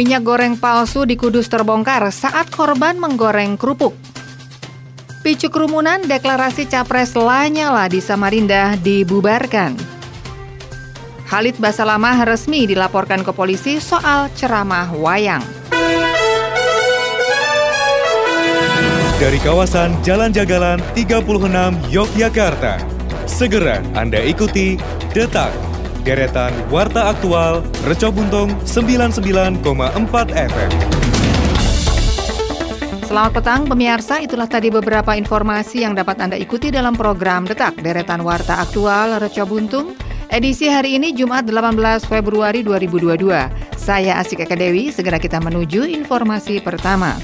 Minyak goreng palsu di Kudus terbongkar saat korban menggoreng kerupuk. Picu kerumunan deklarasi Capres Lanyala di Samarinda dibubarkan. Halid Basalamah resmi dilaporkan ke polisi soal ceramah wayang. Dari kawasan Jalan Jagalan 36 Yogyakarta, segera Anda ikuti Detak deretan Warta Aktual Reco Buntung 99,4 FM. Selamat petang pemirsa, itulah tadi beberapa informasi yang dapat Anda ikuti dalam program Detak Deretan Warta Aktual Reco Buntung edisi hari ini Jumat 18 Februari 2022. Saya Asik Eka Dewi, segera kita menuju informasi pertama.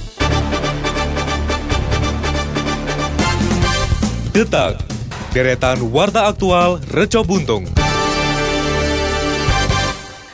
Detak Deretan Warta Aktual Reco Buntung.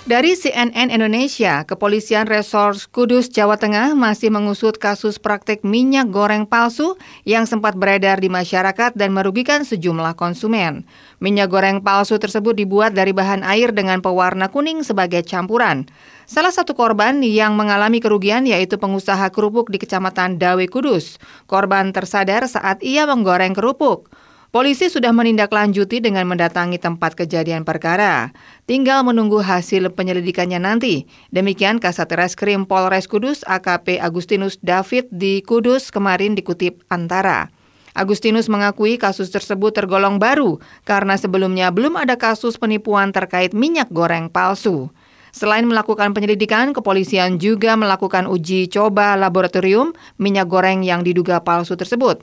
Dari CNN Indonesia, Kepolisian Resort Kudus, Jawa Tengah masih mengusut kasus praktik minyak goreng palsu yang sempat beredar di masyarakat dan merugikan sejumlah konsumen. Minyak goreng palsu tersebut dibuat dari bahan air dengan pewarna kuning sebagai campuran. Salah satu korban yang mengalami kerugian yaitu pengusaha kerupuk di Kecamatan Dawe Kudus. Korban tersadar saat ia menggoreng kerupuk. Polisi sudah menindaklanjuti dengan mendatangi tempat kejadian perkara. Tinggal menunggu hasil penyelidikannya nanti. Demikian Kasat Reskrim Polres Kudus AKP Agustinus David di Kudus kemarin dikutip Antara. Agustinus mengakui kasus tersebut tergolong baru karena sebelumnya belum ada kasus penipuan terkait minyak goreng palsu. Selain melakukan penyelidikan, kepolisian juga melakukan uji coba laboratorium minyak goreng yang diduga palsu tersebut.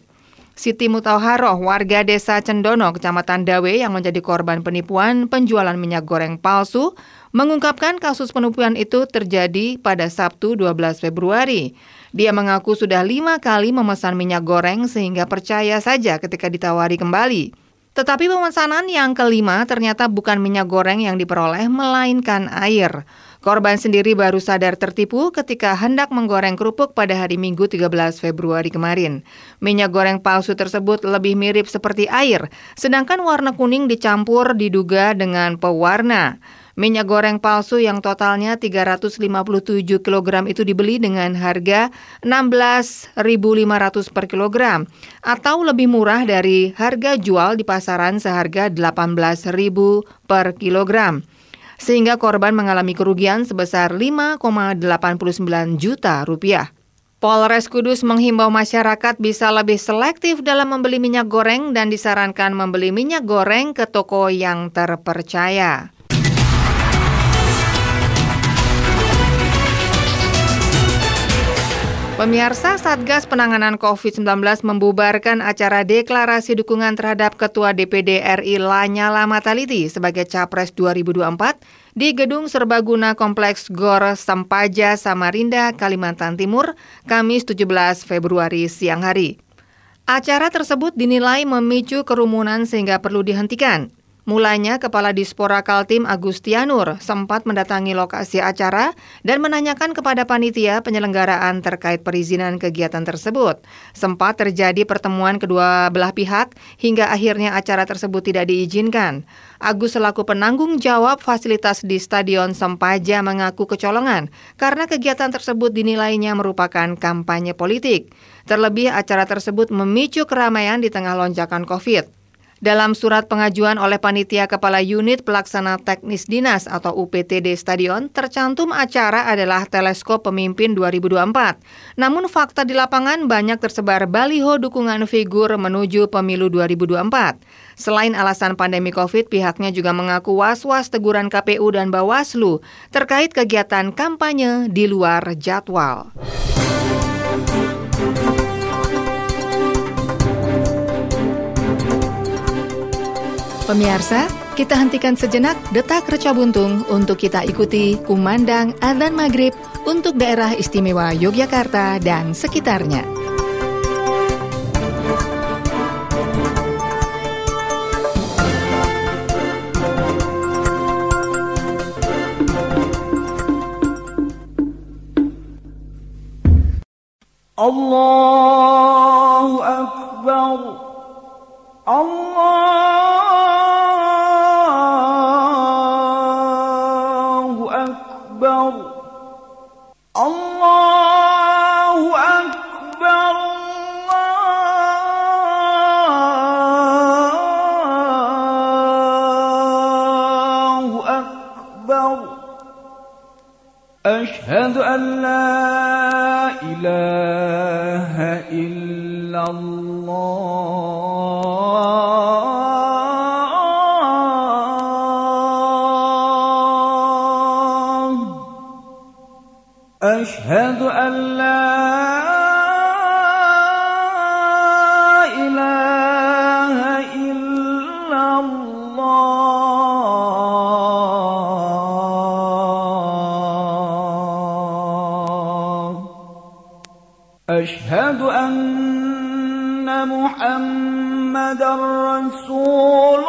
Siti Mutauharoh, warga desa Cendono, kecamatan Dawe yang menjadi korban penipuan penjualan minyak goreng palsu, mengungkapkan kasus penipuan itu terjadi pada Sabtu 12 Februari. Dia mengaku sudah lima kali memesan minyak goreng sehingga percaya saja ketika ditawari kembali. Tetapi pemesanan yang kelima ternyata bukan minyak goreng yang diperoleh, melainkan air. Korban sendiri baru sadar tertipu ketika hendak menggoreng kerupuk pada hari Minggu 13 Februari kemarin. Minyak goreng palsu tersebut lebih mirip seperti air, sedangkan warna kuning dicampur diduga dengan pewarna. Minyak goreng palsu yang totalnya 357 kg itu dibeli dengan harga 16.500 per kilogram atau lebih murah dari harga jual di pasaran seharga 18.000 per kilogram sehingga korban mengalami kerugian sebesar 5,89 juta rupiah. Polres Kudus menghimbau masyarakat bisa lebih selektif dalam membeli minyak goreng dan disarankan membeli minyak goreng ke toko yang terpercaya. Pemirsa Satgas Penanganan COVID-19 membubarkan acara deklarasi dukungan terhadap Ketua DPD RI Lanyala Mataliti sebagai Capres 2024 di Gedung Serbaguna Kompleks Gor Sampaja, Samarinda, Kalimantan Timur, Kamis 17 Februari siang hari. Acara tersebut dinilai memicu kerumunan sehingga perlu dihentikan. Mulanya Kepala Dispora Kaltim Agustianur sempat mendatangi lokasi acara dan menanyakan kepada panitia penyelenggaraan terkait perizinan kegiatan tersebut. Sempat terjadi pertemuan kedua belah pihak hingga akhirnya acara tersebut tidak diizinkan. Agus selaku penanggung jawab fasilitas di Stadion Sempaja mengaku kecolongan karena kegiatan tersebut dinilainya merupakan kampanye politik. Terlebih acara tersebut memicu keramaian di tengah lonjakan COVID. Dalam surat pengajuan oleh Panitia Kepala Unit Pelaksana Teknis Dinas atau UPTD Stadion, tercantum acara adalah Teleskop Pemimpin 2024. Namun fakta di lapangan banyak tersebar baliho dukungan figur menuju pemilu 2024. Selain alasan pandemi COVID, pihaknya juga mengaku was-was teguran KPU dan Bawaslu terkait kegiatan kampanye di luar jadwal. Pemirsa, kita hentikan sejenak detak reca buntung untuk kita ikuti kumandang adzan maghrib untuk daerah istimewa Yogyakarta dan sekitarnya. Allahu أشهد أن محمدا رسول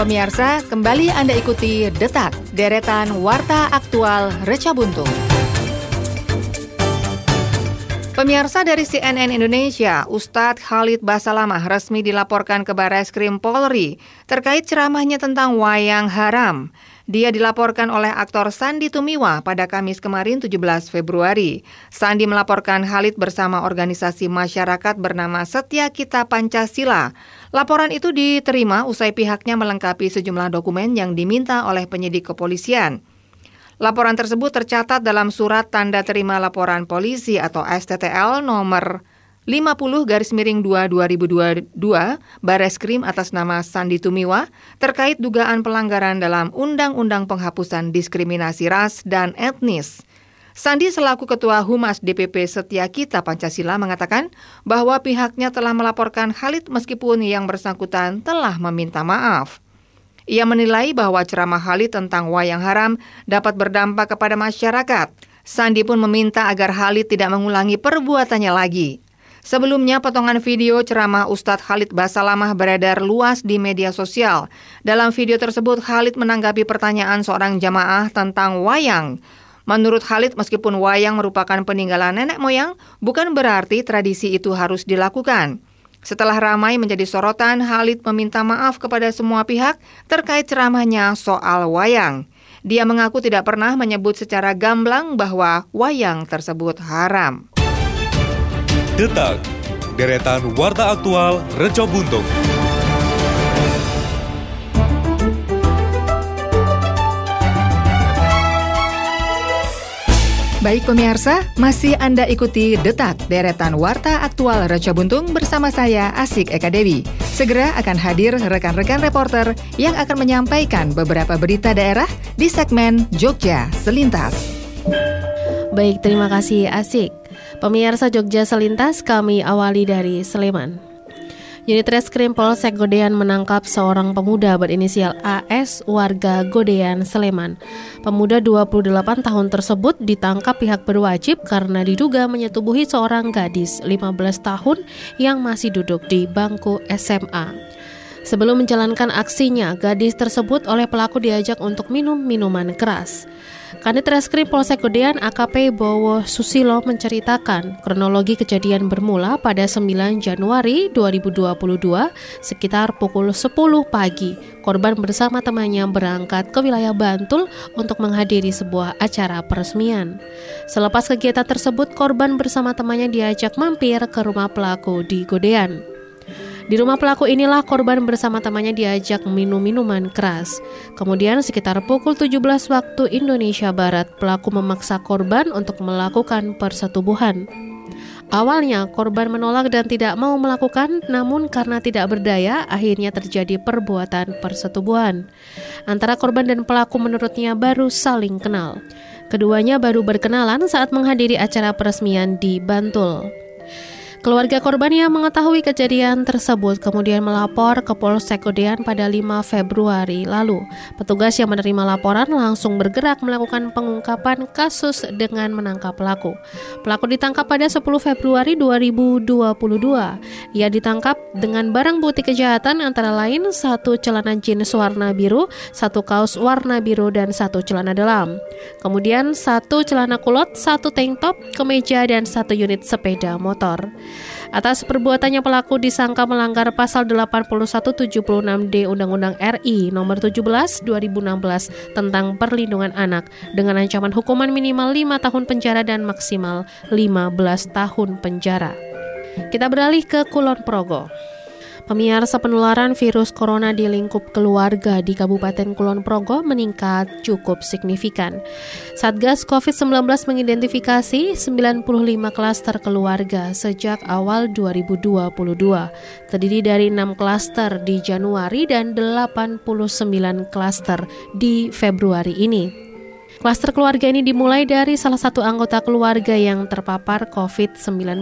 Pemirsa, kembali Anda ikuti Detak, deretan Warta Aktual Reca Buntung. Pemirsa dari CNN Indonesia, Ustadz Khalid Basalamah resmi dilaporkan ke Barai Skrim Polri terkait ceramahnya tentang wayang haram. Dia dilaporkan oleh aktor Sandi Tumiwa pada Kamis kemarin 17 Februari. Sandi melaporkan Khalid bersama organisasi masyarakat bernama Setia Kita Pancasila. Laporan itu diterima usai pihaknya melengkapi sejumlah dokumen yang diminta oleh penyidik kepolisian. Laporan tersebut tercatat dalam surat tanda terima laporan polisi atau STTL nomor 50 garis miring 2 2022 Bareskrim atas nama Sandi Tumiwa terkait dugaan pelanggaran dalam Undang-Undang Penghapusan Diskriminasi Ras dan Etnis. Sandi selaku Ketua Humas DPP Setia Kita Pancasila mengatakan bahwa pihaknya telah melaporkan Khalid meskipun yang bersangkutan telah meminta maaf. Ia menilai bahwa ceramah Khalid tentang wayang haram dapat berdampak kepada masyarakat. Sandi pun meminta agar Khalid tidak mengulangi perbuatannya lagi. Sebelumnya, potongan video ceramah Ustadz Khalid Basalamah beredar luas di media sosial. Dalam video tersebut, Khalid menanggapi pertanyaan seorang jamaah tentang wayang. Menurut Khalid, meskipun wayang merupakan peninggalan nenek moyang, bukan berarti tradisi itu harus dilakukan. Setelah ramai menjadi sorotan, Khalid meminta maaf kepada semua pihak terkait ceramahnya soal wayang. Dia mengaku tidak pernah menyebut secara gamblang bahwa wayang tersebut haram. Detak, deretan warta aktual Reco Buntung. Baik pemirsa, masih Anda ikuti Detak, deretan Warta Aktual Raja Buntung bersama saya Asik Eka Dewi. Segera akan hadir rekan-rekan reporter yang akan menyampaikan beberapa berita daerah di segmen Jogja Selintas. Baik, terima kasih Asik. Pemirsa Jogja Selintas, kami awali dari Sleman. Unit Reskrim Polsek Godean menangkap seorang pemuda berinisial AS warga Godean, Sleman. Pemuda 28 tahun tersebut ditangkap pihak berwajib karena diduga menyetubuhi seorang gadis 15 tahun yang masih duduk di bangku SMA. Sebelum menjalankan aksinya, gadis tersebut oleh pelaku diajak untuk minum minuman keras. Kanit Reskrim Polsek Gedean AKP Bowo Susilo menceritakan kronologi kejadian bermula pada 9 Januari 2022 sekitar pukul 10 pagi. Korban bersama temannya berangkat ke wilayah Bantul untuk menghadiri sebuah acara peresmian. Selepas kegiatan tersebut, korban bersama temannya diajak mampir ke rumah pelaku di Godean. Di rumah pelaku inilah korban bersama temannya diajak minum minuman keras. Kemudian sekitar pukul 17 waktu Indonesia Barat, pelaku memaksa korban untuk melakukan persetubuhan. Awalnya korban menolak dan tidak mau melakukan, namun karena tidak berdaya, akhirnya terjadi perbuatan persetubuhan. Antara korban dan pelaku menurutnya baru saling kenal. Keduanya baru berkenalan saat menghadiri acara peresmian di Bantul. Keluarga korban yang mengetahui kejadian tersebut kemudian melapor ke Polsek Kodean pada 5 Februari lalu. Petugas yang menerima laporan langsung bergerak melakukan pengungkapan kasus dengan menangkap pelaku. Pelaku ditangkap pada 10 Februari 2022. Ia ditangkap dengan barang bukti kejahatan antara lain satu celana jeans warna biru, satu kaos warna biru dan satu celana dalam. Kemudian satu celana kulot, satu tank top, kemeja dan satu unit sepeda motor. Atas perbuatannya pelaku disangka melanggar pasal 8176D Undang-Undang RI nomor 17 2016 tentang perlindungan anak dengan ancaman hukuman minimal 5 tahun penjara dan maksimal 15 tahun penjara. Kita beralih ke Kulon Progo. Pemirsa penularan virus corona di lingkup keluarga di Kabupaten Kulon Progo meningkat cukup signifikan. Satgas COVID-19 mengidentifikasi 95 klaster keluarga sejak awal 2022, terdiri dari 6 klaster di Januari dan 89 klaster di Februari ini. Klaster keluarga ini dimulai dari salah satu anggota keluarga yang terpapar COVID-19.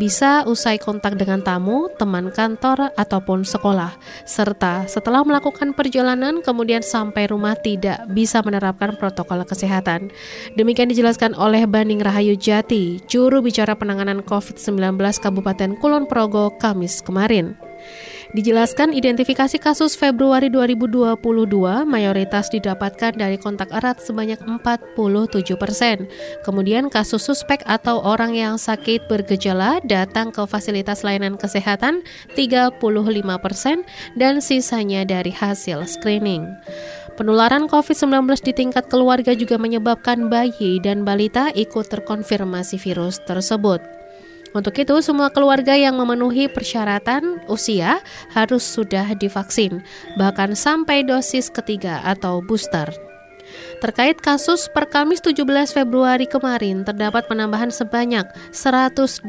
Bisa usai kontak dengan tamu, teman kantor, ataupun sekolah. Serta setelah melakukan perjalanan kemudian sampai rumah tidak bisa menerapkan protokol kesehatan. Demikian dijelaskan oleh Banding Rahayu Jati, juru bicara penanganan COVID-19 Kabupaten Kulon Progo, Kamis kemarin. Dijelaskan identifikasi kasus Februari 2022 mayoritas didapatkan dari kontak erat sebanyak 47 persen. Kemudian kasus suspek atau orang yang sakit bergejala datang ke fasilitas layanan kesehatan 35 persen dan sisanya dari hasil screening. Penularan COVID-19 di tingkat keluarga juga menyebabkan bayi dan balita ikut terkonfirmasi virus tersebut. Untuk itu, semua keluarga yang memenuhi persyaratan usia harus sudah divaksin, bahkan sampai dosis ketiga atau booster. Terkait kasus per Kamis 17 Februari kemarin terdapat penambahan sebanyak 180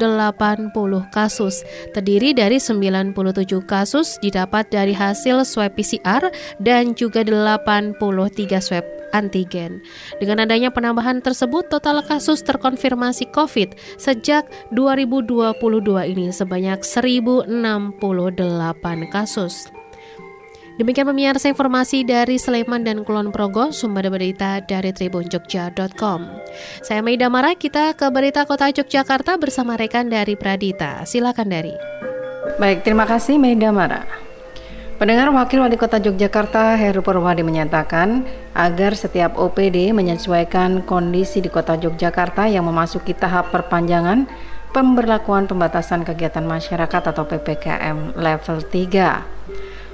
kasus, terdiri dari 97 kasus didapat dari hasil swab PCR dan juga 83 swab antigen. Dengan adanya penambahan tersebut, total kasus terkonfirmasi COVID sejak 2022 ini sebanyak 1068 kasus. Demikian pemirsa informasi dari Sleman dan Kulon Progo, sumber berita dari tribunjogja.com. Saya Maida Mara, kita ke berita kota Yogyakarta bersama rekan dari Pradita. Silakan dari. Baik, terima kasih Maida Mara. Pendengar Wakil Wali Kota Yogyakarta Heru Purwadi menyatakan agar setiap OPD menyesuaikan kondisi di Kota Yogyakarta yang memasuki tahap perpanjangan pemberlakuan pembatasan kegiatan masyarakat atau PPKM level 3.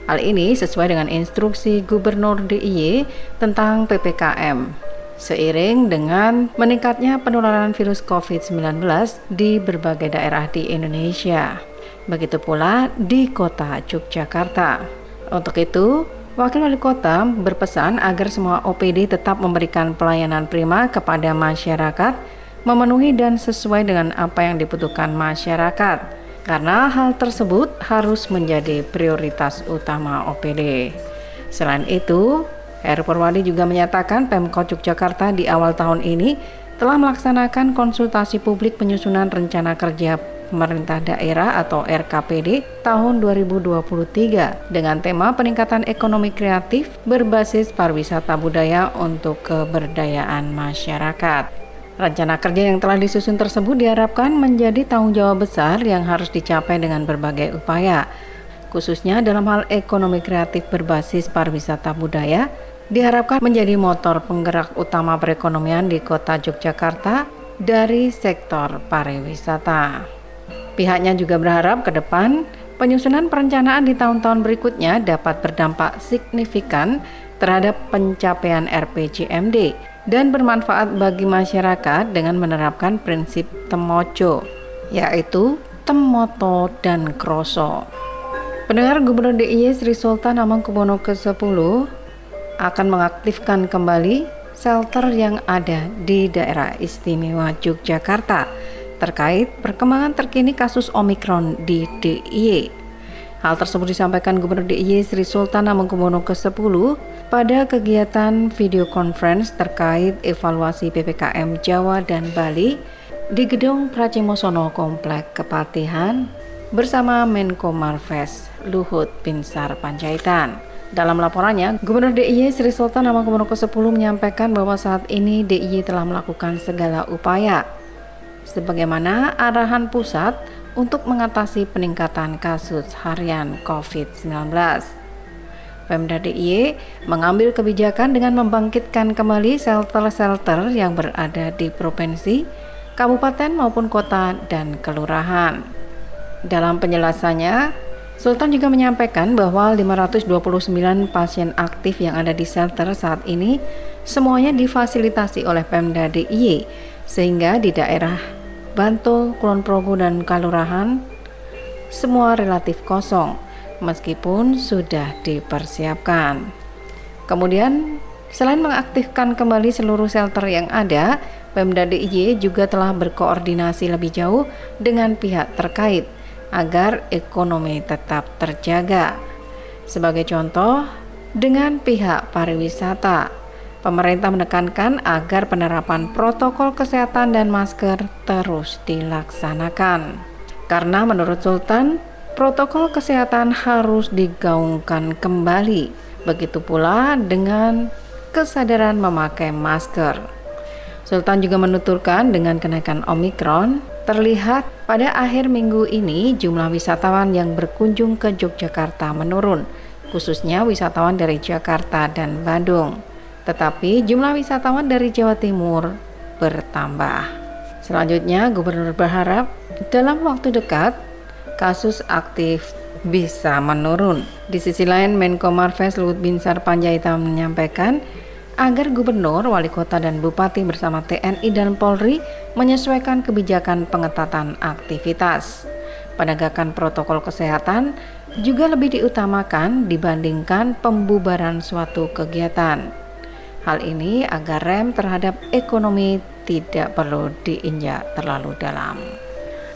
Hal ini sesuai dengan instruksi Gubernur DIY tentang PPKM. Seiring dengan meningkatnya penularan virus COVID-19 di berbagai daerah di Indonesia. Begitu pula di kota Yogyakarta. Untuk itu, Wakil Wali Kota berpesan agar semua OPD tetap memberikan pelayanan prima kepada masyarakat, memenuhi dan sesuai dengan apa yang dibutuhkan masyarakat. Karena hal tersebut harus menjadi prioritas utama OPD. Selain itu, Heru Purwadi juga menyatakan Pemkot Yogyakarta di awal tahun ini telah melaksanakan konsultasi publik penyusunan rencana kerja pemerintah daerah atau RKPD tahun 2023 dengan tema peningkatan ekonomi kreatif berbasis pariwisata budaya untuk keberdayaan masyarakat. Rencana kerja yang telah disusun tersebut diharapkan menjadi tanggung jawab besar yang harus dicapai dengan berbagai upaya, khususnya dalam hal ekonomi kreatif berbasis pariwisata budaya, diharapkan menjadi motor penggerak utama perekonomian di kota Yogyakarta dari sektor pariwisata. Pihaknya juga berharap ke depan penyusunan perencanaan di tahun-tahun berikutnya dapat berdampak signifikan terhadap pencapaian RPJMD dan bermanfaat bagi masyarakat dengan menerapkan prinsip temojo, yaitu temoto dan kroso. Pendengar Gubernur DIY Sri Sultan Hamengkubuwono ke-10 akan mengaktifkan kembali shelter yang ada di daerah istimewa Yogyakarta terkait perkembangan terkini kasus Omikron di DIY. Hal tersebut disampaikan Gubernur DIY Sri Sultan Hamengkubuwono ke-10 pada kegiatan video conference terkait evaluasi PPKM Jawa dan Bali di Gedung Pracimosono Komplek Kepatihan bersama Menko Marves Luhut Binsar Panjaitan. Dalam laporannya, Gubernur DIY Sri Sultan Hamengkubuwono ke-10 menyampaikan bahwa saat ini DIY telah melakukan segala upaya sebagaimana arahan pusat untuk mengatasi peningkatan kasus harian COVID-19. Pemda DIY mengambil kebijakan dengan membangkitkan kembali shelter-shelter yang berada di provinsi, kabupaten maupun kota dan kelurahan. Dalam penjelasannya, Sultan juga menyampaikan bahwa 529 pasien aktif yang ada di shelter saat ini semuanya difasilitasi oleh Pemda DIY sehingga di daerah Bantul, Kulon Progo, dan Kalurahan semua relatif kosong meskipun sudah dipersiapkan. Kemudian, selain mengaktifkan kembali seluruh shelter yang ada, Pemda DIY juga telah berkoordinasi lebih jauh dengan pihak terkait agar ekonomi tetap terjaga. Sebagai contoh, dengan pihak pariwisata Pemerintah menekankan agar penerapan protokol kesehatan dan masker terus dilaksanakan. Karena menurut Sultan, protokol kesehatan harus digaungkan kembali. Begitu pula dengan kesadaran memakai masker. Sultan juga menuturkan dengan kenaikan Omikron, terlihat pada akhir minggu ini jumlah wisatawan yang berkunjung ke Yogyakarta menurun, khususnya wisatawan dari Jakarta dan Bandung tetapi jumlah wisatawan dari Jawa Timur bertambah. Selanjutnya, Gubernur berharap dalam waktu dekat kasus aktif bisa menurun. Di sisi lain, Menko Marves Luhut Binsar Panjaitan menyampaikan agar gubernur, wali kota, dan bupati bersama TNI dan Polri menyesuaikan kebijakan pengetatan aktivitas. Penegakan protokol kesehatan juga lebih diutamakan dibandingkan pembubaran suatu kegiatan. Hal ini agar rem terhadap ekonomi tidak perlu diinjak terlalu dalam.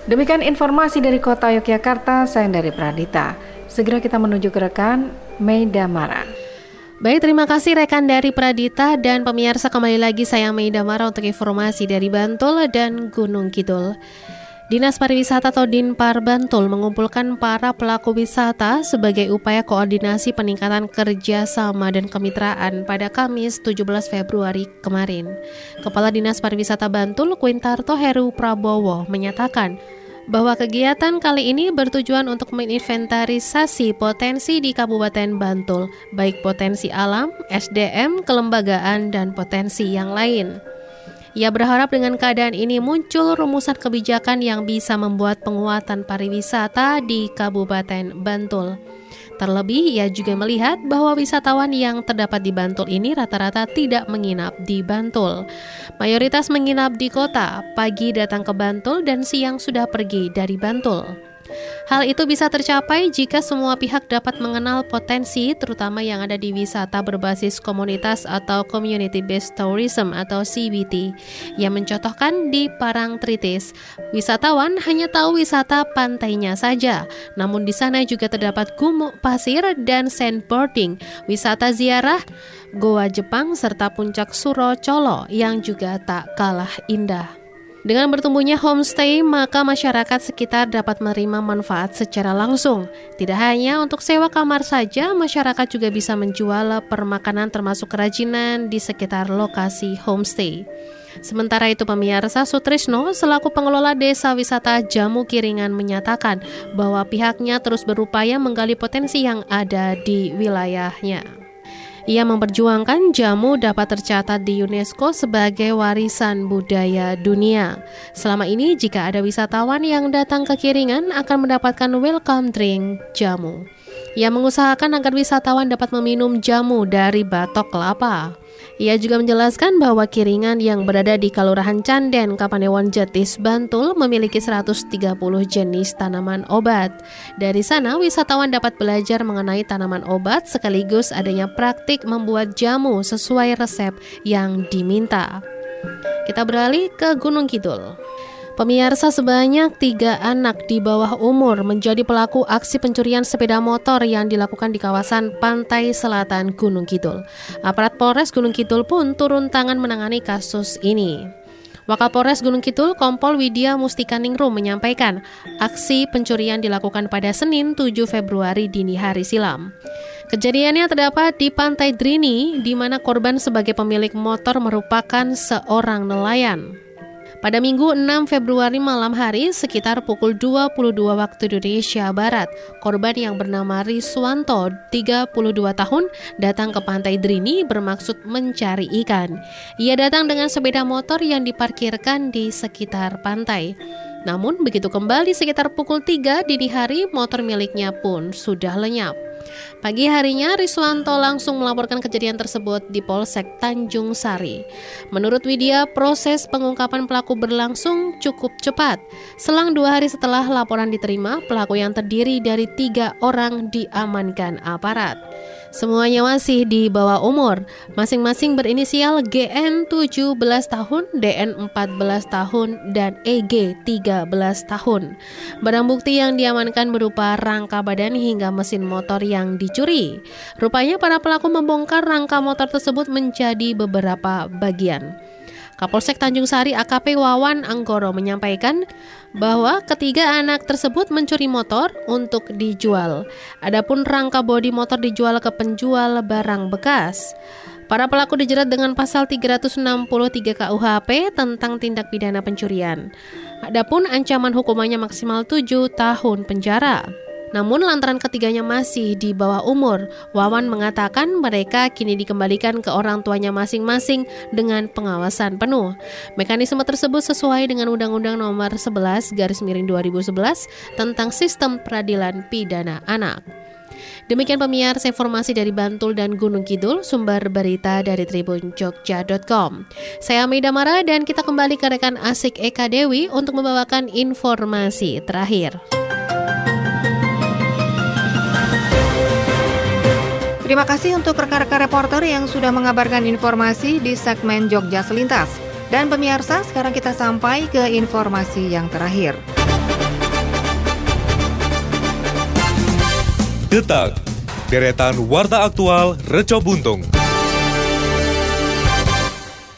Demikian informasi dari kota Yogyakarta, saya dari Pradita. Segera kita menuju ke rekan Meida Mara. Baik, terima kasih rekan dari Pradita dan pemirsa kembali lagi saya Meida Mara untuk informasi dari Bantul dan Gunung Kidul. Dinas Pariwisata atau Dinpar Bantul mengumpulkan para pelaku wisata sebagai upaya koordinasi peningkatan kerjasama dan kemitraan pada Kamis 17 Februari kemarin. Kepala Dinas Pariwisata Bantul, Quintarto Heru Prabowo, menyatakan bahwa kegiatan kali ini bertujuan untuk menginventarisasi potensi di Kabupaten Bantul, baik potensi alam, SDM, kelembagaan, dan potensi yang lain. Ia berharap dengan keadaan ini muncul rumusan kebijakan yang bisa membuat penguatan pariwisata di Kabupaten Bantul. Terlebih, ia juga melihat bahwa wisatawan yang terdapat di Bantul ini rata-rata tidak menginap di Bantul. Mayoritas menginap di kota, pagi datang ke Bantul dan siang sudah pergi dari Bantul. Hal itu bisa tercapai jika semua pihak dapat mengenal potensi terutama yang ada di wisata berbasis komunitas atau Community Based Tourism atau CBT yang mencontohkan di Parangtritis. Wisatawan hanya tahu wisata pantainya saja, namun di sana juga terdapat gumuk pasir dan sandboarding, wisata ziarah, goa Jepang serta puncak Suro Colo yang juga tak kalah indah. Dengan bertumbuhnya homestay, maka masyarakat sekitar dapat menerima manfaat secara langsung. Tidak hanya untuk sewa kamar saja, masyarakat juga bisa menjual permakanan termasuk kerajinan di sekitar lokasi homestay. Sementara itu pemirsa Sutrisno selaku pengelola desa wisata Jamu Kiringan menyatakan bahwa pihaknya terus berupaya menggali potensi yang ada di wilayahnya. Ia memperjuangkan jamu dapat tercatat di UNESCO sebagai warisan budaya dunia. Selama ini jika ada wisatawan yang datang ke Kiringan akan mendapatkan welcome drink jamu. Ia mengusahakan agar wisatawan dapat meminum jamu dari batok kelapa. Ia juga menjelaskan bahwa Kiringan yang berada di Kalurahan Canden, Kapanewon Jatis, Bantul memiliki 130 jenis tanaman obat. Dari sana, wisatawan dapat belajar mengenai tanaman obat sekaligus adanya praktik membuat jamu sesuai resep yang diminta. Kita beralih ke Gunung Kidul. Pemirsa sebanyak tiga anak di bawah umur menjadi pelaku aksi pencurian sepeda motor yang dilakukan di kawasan pantai selatan Gunung Kidul. Aparat Polres Gunung Kidul pun turun tangan menangani kasus ini. Wakapolres Gunung Kidul Kompol Widya Mustika Ningrum menyampaikan aksi pencurian dilakukan pada Senin 7 Februari dini hari silam. Kejadiannya terdapat di Pantai Drini, di mana korban sebagai pemilik motor merupakan seorang nelayan. Pada Minggu 6 Februari malam hari sekitar pukul 22 waktu Indonesia Barat, korban yang bernama Riswanto, 32 tahun, datang ke pantai Drini bermaksud mencari ikan. Ia datang dengan sepeda motor yang diparkirkan di sekitar pantai. Namun begitu kembali sekitar pukul 3 dini hari, motor miliknya pun sudah lenyap. Pagi harinya Riswanto langsung melaporkan kejadian tersebut di Polsek Tanjung Sari. Menurut Widya, proses pengungkapan pelaku berlangsung cukup cepat. Selang dua hari setelah laporan diterima, pelaku yang terdiri dari tiga orang diamankan aparat. Semuanya masih di bawah umur, masing-masing berinisial GN 17 tahun, DN 14 tahun, dan EG 13 tahun. Barang bukti yang diamankan berupa rangka badan hingga mesin motor yang dicuri. Rupanya para pelaku membongkar rangka motor tersebut menjadi beberapa bagian. Kapolsek Tanjung Sari AKP Wawan Anggoro menyampaikan bahwa ketiga anak tersebut mencuri motor untuk dijual. Adapun rangka bodi motor dijual ke penjual barang bekas. Para pelaku dijerat dengan pasal 363 KUHP tentang tindak pidana pencurian. Adapun ancaman hukumannya maksimal 7 tahun penjara. Namun lantaran ketiganya masih di bawah umur, Wawan mengatakan mereka kini dikembalikan ke orang tuanya masing-masing dengan pengawasan penuh. Mekanisme tersebut sesuai dengan Undang-Undang Nomor 11 Garis Miring 2011 tentang Sistem Peradilan Pidana Anak. Demikian pemirsa informasi dari Bantul dan Gunung Kidul, sumber berita dari Tribun Jogja.com. Saya Amida Mara dan kita kembali ke rekan Asik Eka Dewi untuk membawakan informasi terakhir. Terima kasih untuk rekan-rekan reporter yang sudah mengabarkan informasi di segmen Jogja Selintas. Dan pemirsa, sekarang kita sampai ke informasi yang terakhir. Detak, deretan warta aktual Reco Buntung.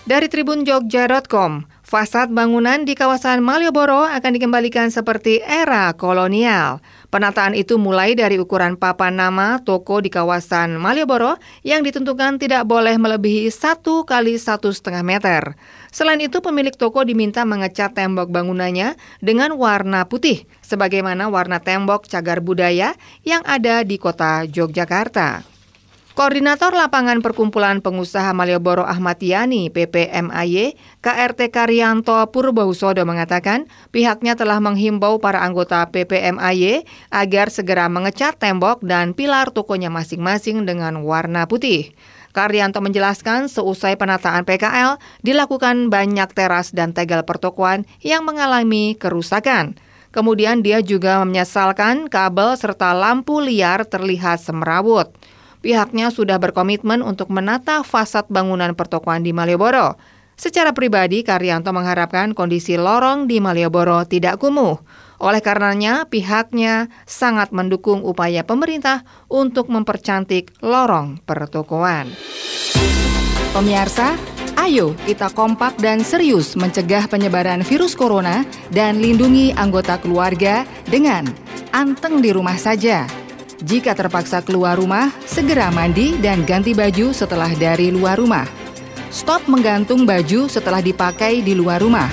Dari Tribun Jogja.com, fasad bangunan di kawasan Malioboro akan dikembalikan seperti era kolonial. Penataan itu mulai dari ukuran papan nama toko di kawasan Malioboro yang ditentukan tidak boleh melebihi satu kali satu setengah meter. Selain itu, pemilik toko diminta mengecat tembok bangunannya dengan warna putih, sebagaimana warna tembok cagar budaya yang ada di kota Yogyakarta. Koordinator Lapangan Perkumpulan Pengusaha Malioboro Ahmad Yani PPMAY, KRT Karyanto Purbohusodo mengatakan pihaknya telah menghimbau para anggota PPMAY agar segera mengecat tembok dan pilar tokonya masing-masing dengan warna putih. Karyanto menjelaskan seusai penataan PKL dilakukan banyak teras dan tegel pertokoan yang mengalami kerusakan. Kemudian dia juga menyesalkan kabel serta lampu liar terlihat semerawut. Pihaknya sudah berkomitmen untuk menata fasad bangunan pertokoan di Malioboro. Secara pribadi, Karyanto mengharapkan kondisi lorong di Malioboro tidak kumuh. Oleh karenanya, pihaknya sangat mendukung upaya pemerintah untuk mempercantik lorong pertokoan. Pemirsa, ayo kita kompak dan serius mencegah penyebaran virus corona dan lindungi anggota keluarga dengan anteng di rumah saja. Jika terpaksa keluar rumah, segera mandi dan ganti baju setelah dari luar rumah. Stop menggantung baju setelah dipakai di luar rumah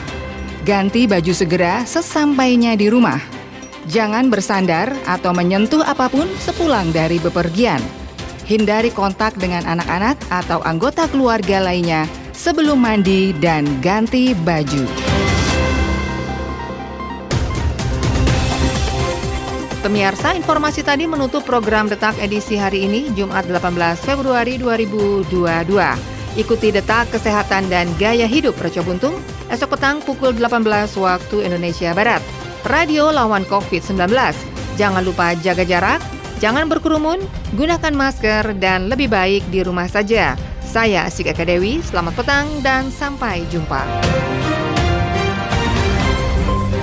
Ganti baju segera sesampainya di rumah. Jangan bersandar atau menyentuh apa pun sepulang dari bepergian. Hindari kontak dengan anak-anak atau anggota keluarga lainnya sebelum mandi dan ganti baju. Pemirsa, informasi tadi menutup program Detak edisi hari ini, Jumat 18 Februari 2022. Ikuti detak kesehatan dan gaya hidup Reco Buntung esok petang pukul 18 waktu Indonesia Barat. Radio lawan COVID-19. Jangan lupa jaga jarak, jangan berkerumun, gunakan masker, dan lebih baik di rumah saja. Saya Asik Eka Dewi, selamat petang dan sampai jumpa.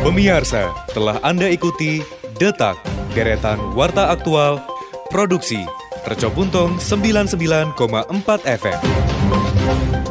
Pemirsa, telah Anda ikuti Detak, deretan Warta Aktual, Produksi, Tercobuntung 99,4 FM.